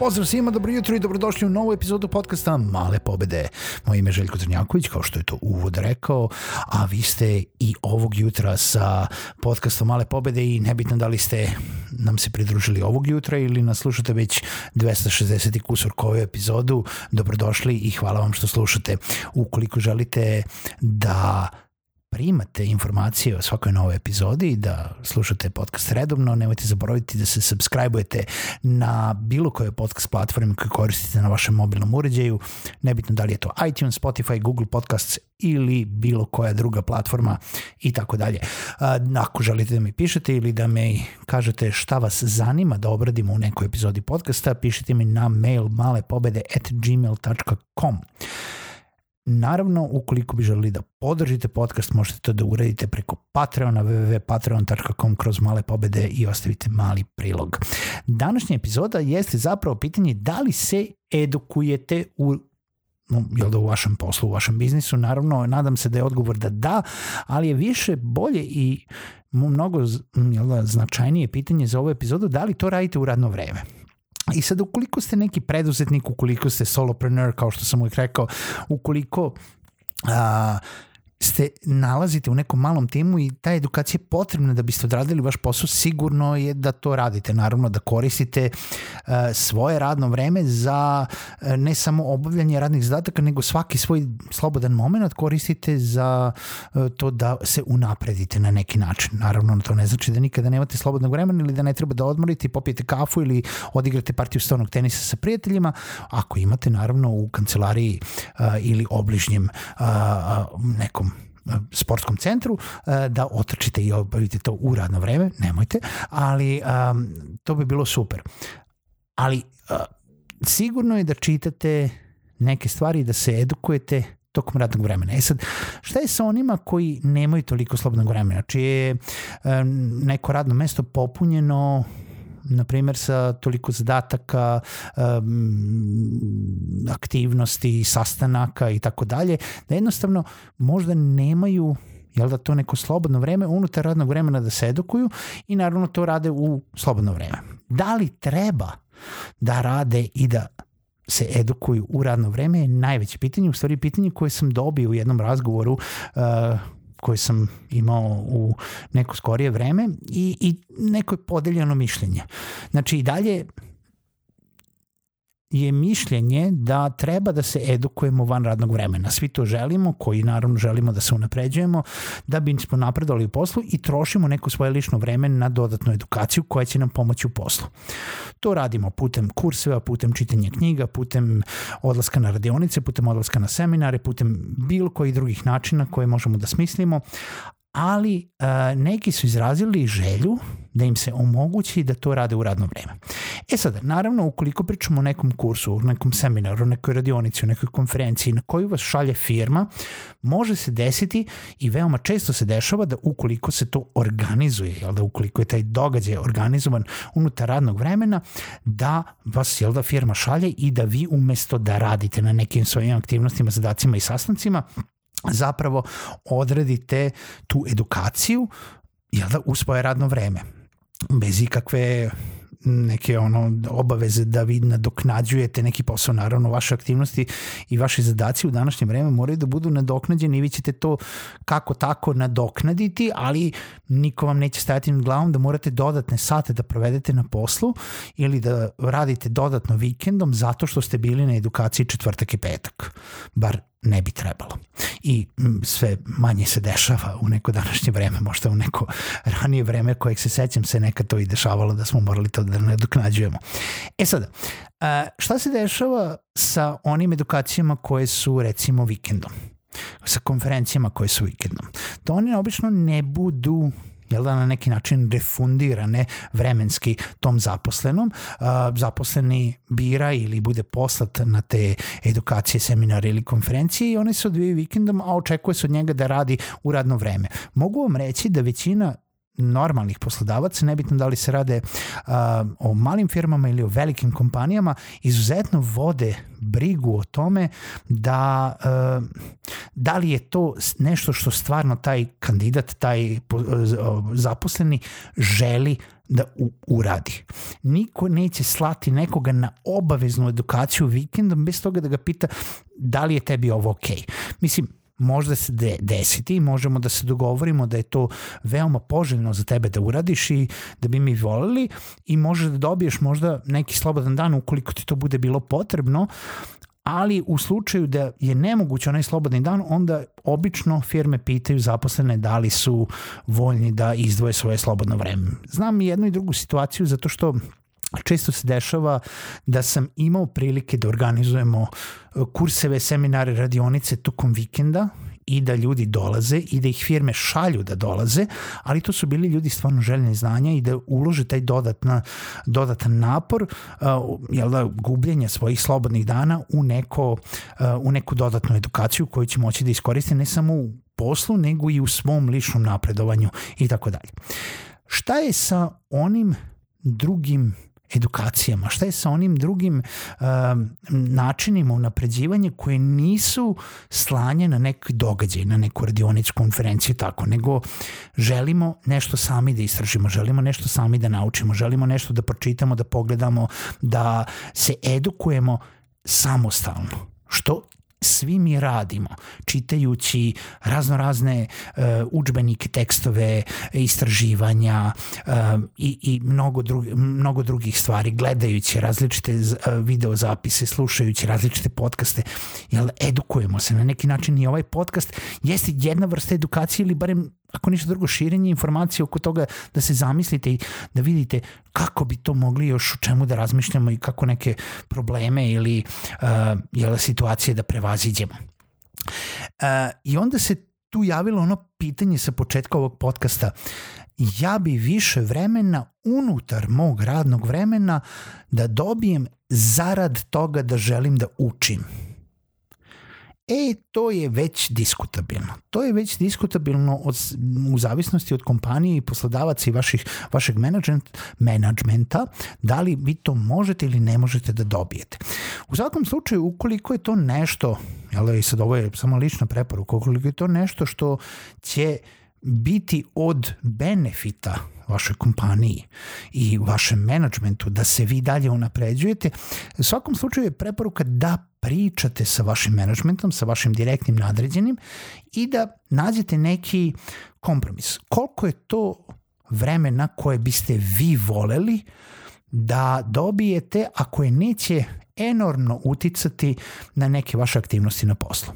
Pozdrav svima, dobro jutro i dobrodošli u novu epizodu podcasta Male pobede. Moje ime je Željko Crnjaković, kao što je to uvod rekao, a vi ste i ovog jutra sa podcastom Male pobede i nebitno da li ste nam se pridružili ovog jutra ili nas slušate već 260. kusur koju epizodu, dobrodošli i hvala vam što slušate. Ukoliko želite da primate informacije o svakoj novoj epizodi i da slušate podcast redovno, nemojte zaboraviti da se subscribe-ujete na bilo koje podcast platforme koje koristite na vašem mobilnom uređaju, nebitno da li je to iTunes, Spotify, Google Podcasts ili bilo koja druga platforma i tako dalje. Ako želite da mi pišete ili da me kažete šta vas zanima da obradimo u nekoj epizodi podcasta, pišite mi na mail malepobede at gmail.com. Naravno, ukoliko bi želeli da podržite podcast, možete to da uradite preko Patreona, www.patreon.com kroz male pobede i ostavite mali prilog. Današnja epizoda jeste zapravo pitanje da li se edukujete u jel da u vašem poslu, u vašem biznisu, naravno, nadam se da je odgovor da da, ali je više bolje i mnogo jel da, značajnije pitanje za ovu epizodu, da li to radite u radno vreme. I sad ukoliko ste neki preduzetnik, ukoliko ste solopreneur, kao što sam uvijek rekao, ukoliko a, ste nalazite u nekom malom timu i ta edukacija je potrebna da biste odradili vaš posao, sigurno je da to radite. Naravno da koristite uh, svoje radno vreme za uh, ne samo obavljanje radnih zadataka, nego svaki svoj slobodan moment koristite za uh, to da se unapredite na neki način. Naravno, to ne znači da nikada nemate slobodnog vremena ili da ne treba da odmorite, popijete kafu ili odigrate partiju stolnog tenisa sa prijateljima. Ako imate, naravno, u kancelariji uh, ili obližnjem uh, nekom sportskom centru, da otrčite i obavite to u radno vreme, nemojte, ali to bi bilo super. Ali sigurno je da čitate neke stvari, da se edukujete tokom radnog vremena. E sad, šta je sa onima koji nemaju toliko slobodnog vremena? Čije je um, neko radno mesto popunjeno na primjer sa toliko zadataka, um, aktivnosti, sastanaka i tako dalje, da jednostavno možda nemaju jel da to neko slobodno vreme unutar radnog vremena da se edukuju i naravno to rade u slobodno vreme. Da li treba da rade i da se edukuju u radno vreme je najveće pitanje, u stvari pitanje koje sam dobio u jednom razgovoru uh, koje sam imao u neko skorije vreme i, i neko je podeljeno mišljenje. Znači i dalje je mišljenje da treba da se edukujemo van radnog vremena. Svi to želimo, koji naravno želimo da se unapređujemo, da bi smo napredovali u poslu i trošimo neko svoje lično vreme na dodatnu edukaciju koja će nam pomoći u poslu. To radimo putem kurseva, putem čitanja knjiga, putem odlaska na radionice, putem odlaska na seminare, putem bilo kojih drugih načina koje možemo da smislimo, ali uh, neki su izrazili želju da im se omogući da to rade u radno vreme. E sad, naravno, ukoliko pričamo o nekom kursu, o nekom seminaru, o nekoj radionici, o nekoj konferenciji na koju vas šalje firma, može se desiti i veoma često se dešava da ukoliko se to organizuje, jel da ukoliko je taj događaj organizovan unutar radnog vremena, da vas jel da firma šalje i da vi umesto da radite na nekim svojim aktivnostima, zadacima i sastancima, zapravo odredite tu edukaciju jel da, u svoje radno vreme. Bez ikakve neke ono obaveze da vi nadoknađujete neki posao, naravno vaše aktivnosti i vaše zadaci u današnje vreme moraju da budu nadoknađeni i vi ćete to kako tako nadoknaditi, ali niko vam neće stajati nad glavom da morate dodatne sate da provedete na poslu ili da radite dodatno vikendom zato što ste bili na edukaciji četvrtak i petak. Bar ne bi trebalo. I sve manje se dešava u neko današnje vreme, možda u neko ranije vreme kojeg se sećam se nekad to i dešavalo da smo morali to da nadoknađujemo. E sada, šta se dešava sa onim edukacijama koje su recimo vikendom? sa konferencijama koje su vikendom. Da oni obično ne budu jel da na neki način refundirane vremenski tom zaposlenom. Zaposleni bira ili bude poslat na te edukacije, seminare ili konferencije i one se odvijaju vikendom, a očekuje se od njega da radi u radno vreme. Mogu vam reći da većina normalnih poslodavaca, nebitno da li se rade uh, o malim firmama ili o velikim kompanijama, izuzetno vode brigu o tome da uh, da li je to nešto što stvarno taj kandidat, taj zaposleni želi da u, uradi. Niko neće slati nekoga na obaveznu edukaciju vikendom bez toga da ga pita da li je tebi ovo okej. Okay. Mislim, možda se de, desiti možemo da se dogovorimo da je to veoma poželjno za tebe da uradiš i da bi mi volili i možeš da dobiješ možda neki slobodan dan ukoliko ti to bude bilo potrebno, ali u slučaju da je nemoguće onaj slobodni dan, onda obično firme pitaju zaposlene da li su voljni da izdvoje svoje slobodno vreme. Znam jednu i drugu situaciju zato što često se dešava da sam imao prilike da organizujemo e, kurseve, seminare, radionice tokom vikenda i da ljudi dolaze i da ih firme šalju da dolaze, ali to su bili ljudi stvarno željni znanja i da ulože taj dodatna, dodatan napor, uh, jel da, gubljenja svojih slobodnih dana u, neko, uh, u neku dodatnu edukaciju koju će moći da iskoriste ne samo u poslu, nego i u svom ličnom napredovanju i tako dalje. Šta je sa onim drugim edukacijama, šta je sa onim drugim uh, načinima unapređivanja koje nisu slanje na neki događaj, na neku radionicu, konferenciju tako, nego želimo nešto sami da istražimo, želimo nešto sami da naučimo, želimo nešto da pročitamo, da pogledamo, da se edukujemo samostalno što svi mi radimo, čitajući razno razne uh, učbenike, tekstove, istraživanja uh, i, i mnogo, drugi, mnogo drugih stvari, gledajući različite uh, video zapise, slušajući različite podcaste, jel, edukujemo se. Na neki način i ovaj podcast jeste jedna vrsta edukacije ili barem ako ništa drugo, širenje informacije oko toga da se zamislite i da vidite kako bi to mogli još u čemu da razmišljamo i kako neke probleme ili uh, jel, situacije da prevaziđemo. Uh, I onda se tu javilo ono pitanje sa početka ovog podcasta. Ja bi više vremena unutar mog radnog vremena da dobijem zarad toga da želim da učim E, to je već diskutabilno. To je već diskutabilno od, u zavisnosti od kompanije i poslodavaca i vaših, vašeg management, menadžmenta, da li vi to možete ili ne možete da dobijete. U svakom slučaju, ukoliko je to nešto, jel, i sad ovo je samo lična preporuka, ukoliko je to nešto što će biti od benefita vašoj kompaniji i vašem menadžmentu da se vi dalje unapređujete, u svakom slučaju je preporuka da pričate sa vašim menadžmentom, sa vašim direktnim nadređenim i da nađete neki kompromis. Koliko je to vremena koje biste vi voleli da dobijete, a koje neće enormno uticati na neke vaše aktivnosti na poslu.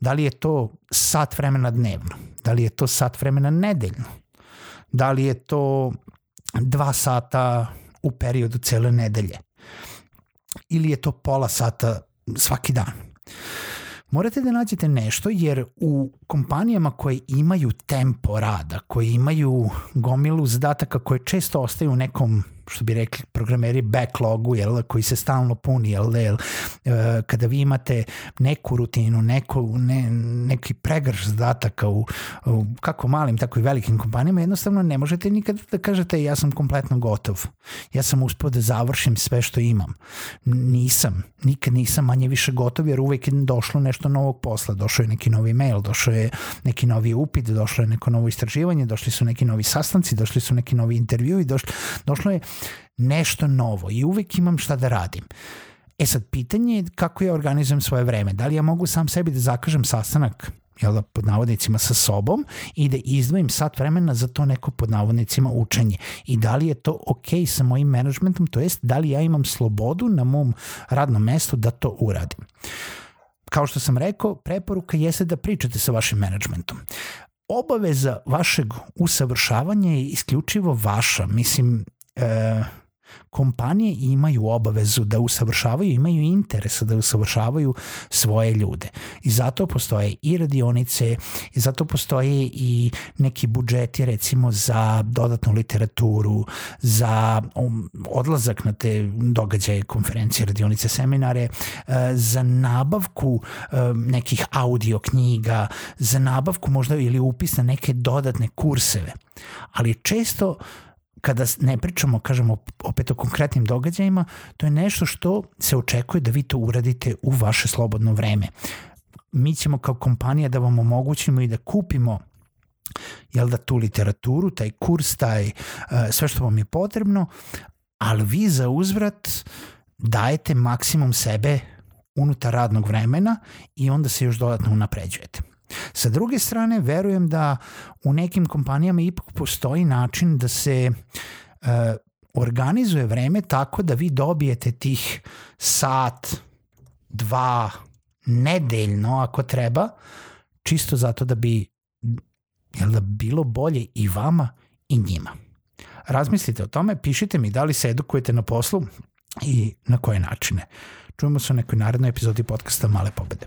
Da li je to sat vremena dnevno? Da li je to sat vremena nedeljno? Da li je to dva sata u periodu cele nedelje? Ili je to pola sata svaki dan? Morate da nađete nešto jer u kompanijama koje imaju tempo rada, koje imaju gomilu zadataka koje često ostaju u nekom što bi rekli programeri backlogu, jel, koji se stalno puni, jel, jel, e, kada vi imate neku rutinu, neku, ne, neki pregrš zadataka u, u kako malim, tako i velikim kompanijama, jednostavno ne možete nikad da kažete ja sam kompletno gotov. Ja sam uspio da završim sve što imam. Nisam. Nikad nisam manje više gotov jer uvek je došlo nešto novog posla. Došao je neki novi mail, došao je neki novi upit, došlo je neko novo istraživanje, došli su neki novi sastanci, došli su neki novi intervju i došlo, došlo je nešto novo i uvek imam šta da radim. E sad, pitanje je kako ja organizujem svoje vreme. Da li ja mogu sam sebi da zakažem sastanak jel da, pod navodnicima sa sobom i da izdvojim sat vremena za to neko pod navodnicima učenje. I da li je to ok sa mojim managementom, to jest da li ja imam slobodu na mom radnom mestu da to uradim. kao što sam rekao, preporuka jeste da pričate sa vašim menadžmentom. Obaveza vašeg usavršavanja je isključivo vaša. Mislim, e, kompanije imaju obavezu da usavršavaju, imaju interesa da usavršavaju svoje ljude. I zato postoje i radionice, i zato postoje i neki budžeti recimo za dodatnu literaturu, za um, odlazak na te događaje, konferencije, radionice, seminare, uh, za nabavku uh, nekih audio knjiga, za nabavku možda ili upis na neke dodatne kurseve. Ali često uh, kada ne pričamo, kažemo, opet o konkretnim događajima, to je nešto što se očekuje da vi to uradite u vaše slobodno vreme. Mi ćemo kao kompanija da vam omogućimo i da kupimo jel da tu literaturu, taj kurs, taj, uh, sve što vam je potrebno, ali vi za uzvrat dajete maksimum sebe unutar radnog vremena i onda se još dodatno unapređujete. Sa druge strane, verujem da u nekim kompanijama ipak postoji način da se uh, organizuje vreme tako da vi dobijete tih sat, dva, nedeljno ako treba, čisto zato da bi jel da bilo bolje i vama i njima. Razmislite o tome, pišite mi da li se edukujete na poslu i na koje načine. Čujemo se u nekoj narednoj epizodi podcasta Male pobede.